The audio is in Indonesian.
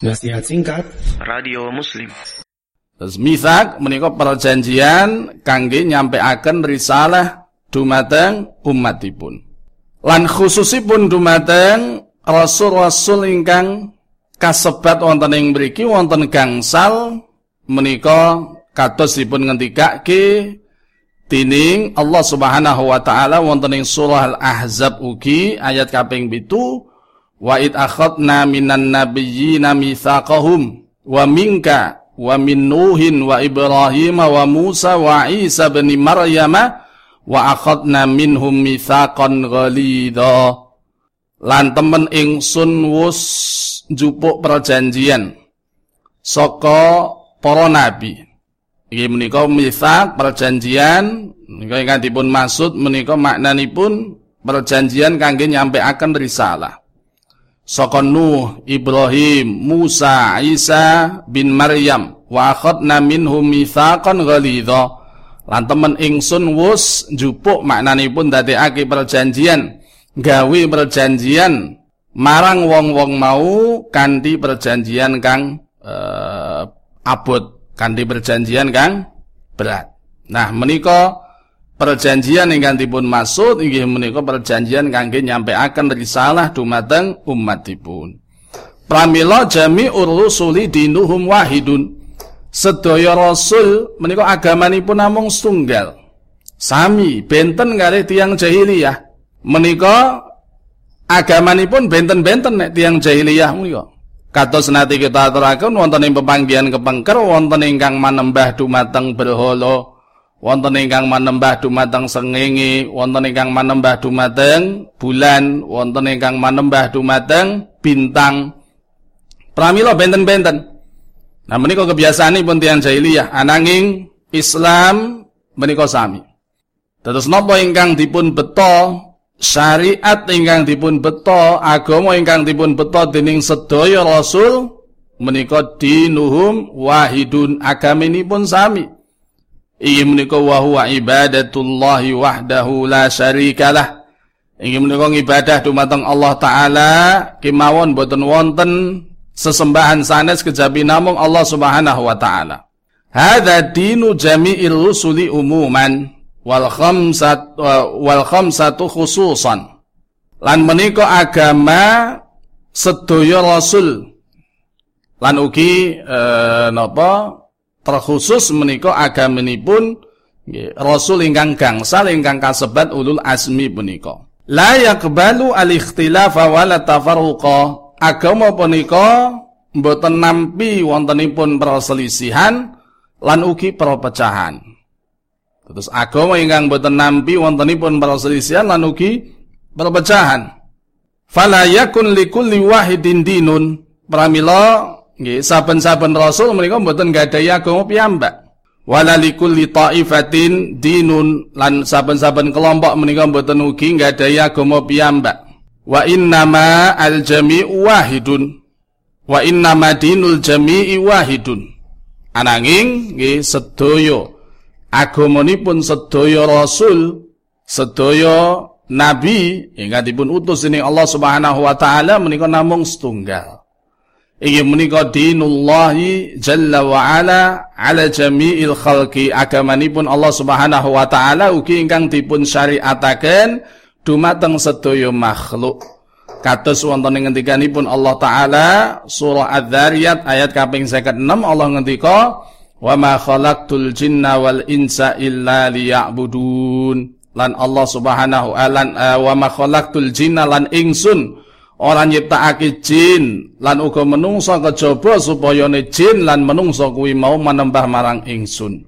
Nasihat singkat Radio Muslim Terus misak menika perjanjian kangge nyampeaken risalah dumateng umatipun. Lan khususipun dumateng rasul-rasul ingkang kasebat wonten ing mriki wonten gangsal menika katosipun ngendikake tining Allah Subhanahu wa taala wonten ing surah Al-Ahzab ugi ayat kaping 7 Wa id akhadna minan nabiyyina mitsaqahum wa minka wa min Nuhin wa Ibrahim wa Musa wa Isa bin Maryam wa akhadna minhum mitsaqan ghalidha. Lan temen ingsun wus njupuk perjanjian saka para nabi. Iki menika mitsaq perjanjian. Menika ingkang dipun maksud menika maknanipun perjanjian kangge nyampeaken risalah saka Nuh, Ibrahim, Musa, Isa bin Maryam wa akhadna minhum mitsaqan ghalidha. Lan temen ingsun wus njupuk maknanipun dadekake perjanjian gawe perjanjian marang wong-wong mau kanthi perjanjian kang uh, abot kanthi perjanjian kang berat. Nah menika perjanjian ingkang dipun maksud inggih menika perjanjian kangge nyampeaken risalah dumateng umatipun. Pramila jami'ur rusuli dinuhum wahidun. Sedaya rasul menika agamanipun namung setunggal. Sami benten kali tiang jahiliyah. Menika agamanipun benten-benten nek tiang jahiliyah menika. Kados nate kita aturaken wonten ing pepanggihan kepengker wonten ingkang manembah dumateng berhala wonten ingkang manembah dumateng sengenge, wonten ingkang manembah dumateng bulan, wonten ingkang manembah dumateng bintang. Pramila benten-benten. Nah menika kebiasaanipun tiyang jahiliyah, ananging Islam menika sami. Terus napa ingkang dipun beto syariat ingkang dipun beto agama ingkang dipun beto dening sedaya rasul menika dinuhum wahidun agaminipun sami. Iki menika wa huwa ibadatullahi wahdahu la syarikalah. Iki menika ibadah dumateng Allah taala kemawon boten wonten sesembahan sanes kejabi namung Allah Subhanahu wa taala. Hadza dinu jami'il rusuli umuman wal khamsat wal khamsatu khususan. Lan menika agama sedaya rasul lan ugi e, napa terkhusus menika agamanipun Rasul ingkang gangsal ingkang kasebat ulul asmi punika. La yaqbalu al-ikhtilafa wala tafarruqa. Agama punika mboten nampi wontenipun perselisihan lan ugi perpecahan. Terus agama ingkang mboten nampi wontenipun perselisihan lan ugi perpecahan. Fala yakun likulli wahidin dinun. Pramila Nggih, saben-saben rasul menika mboten gadhahi agama piyambak. Wala likulli ta'ifatin dinun lan saben-saben kelompok menika mboten ugi gadhahi agama piyambak. Wa innama al-jami'u wahidun. Wa innama dinul jami'i wahidun. Ananging nggih sedaya agamanipun sedaya rasul, sedaya nabi ingkang dipun utus dening Allah Subhanahu wa taala menika namung setunggal. Iki menika dinullahi jalla wa ala ala jami'il khalqi agamanipun Allah Subhanahu wa taala ugi ingkang dipun syariataken dumateng sedaya makhluk. Kados wonten ing ngendikanipun Allah taala surah Adz-Dzariyat ayat kaping 56 Allah ngendika wa ma khalaqtul jinna wal insa illa liya'budun. Lan Allah Subhanahu wa wa ma khalaqtul jinna lan ingsun ora nyiptakake jin lan uga menungso kejaba supaya jin lan menungso kuwi mau manembah marang ingsun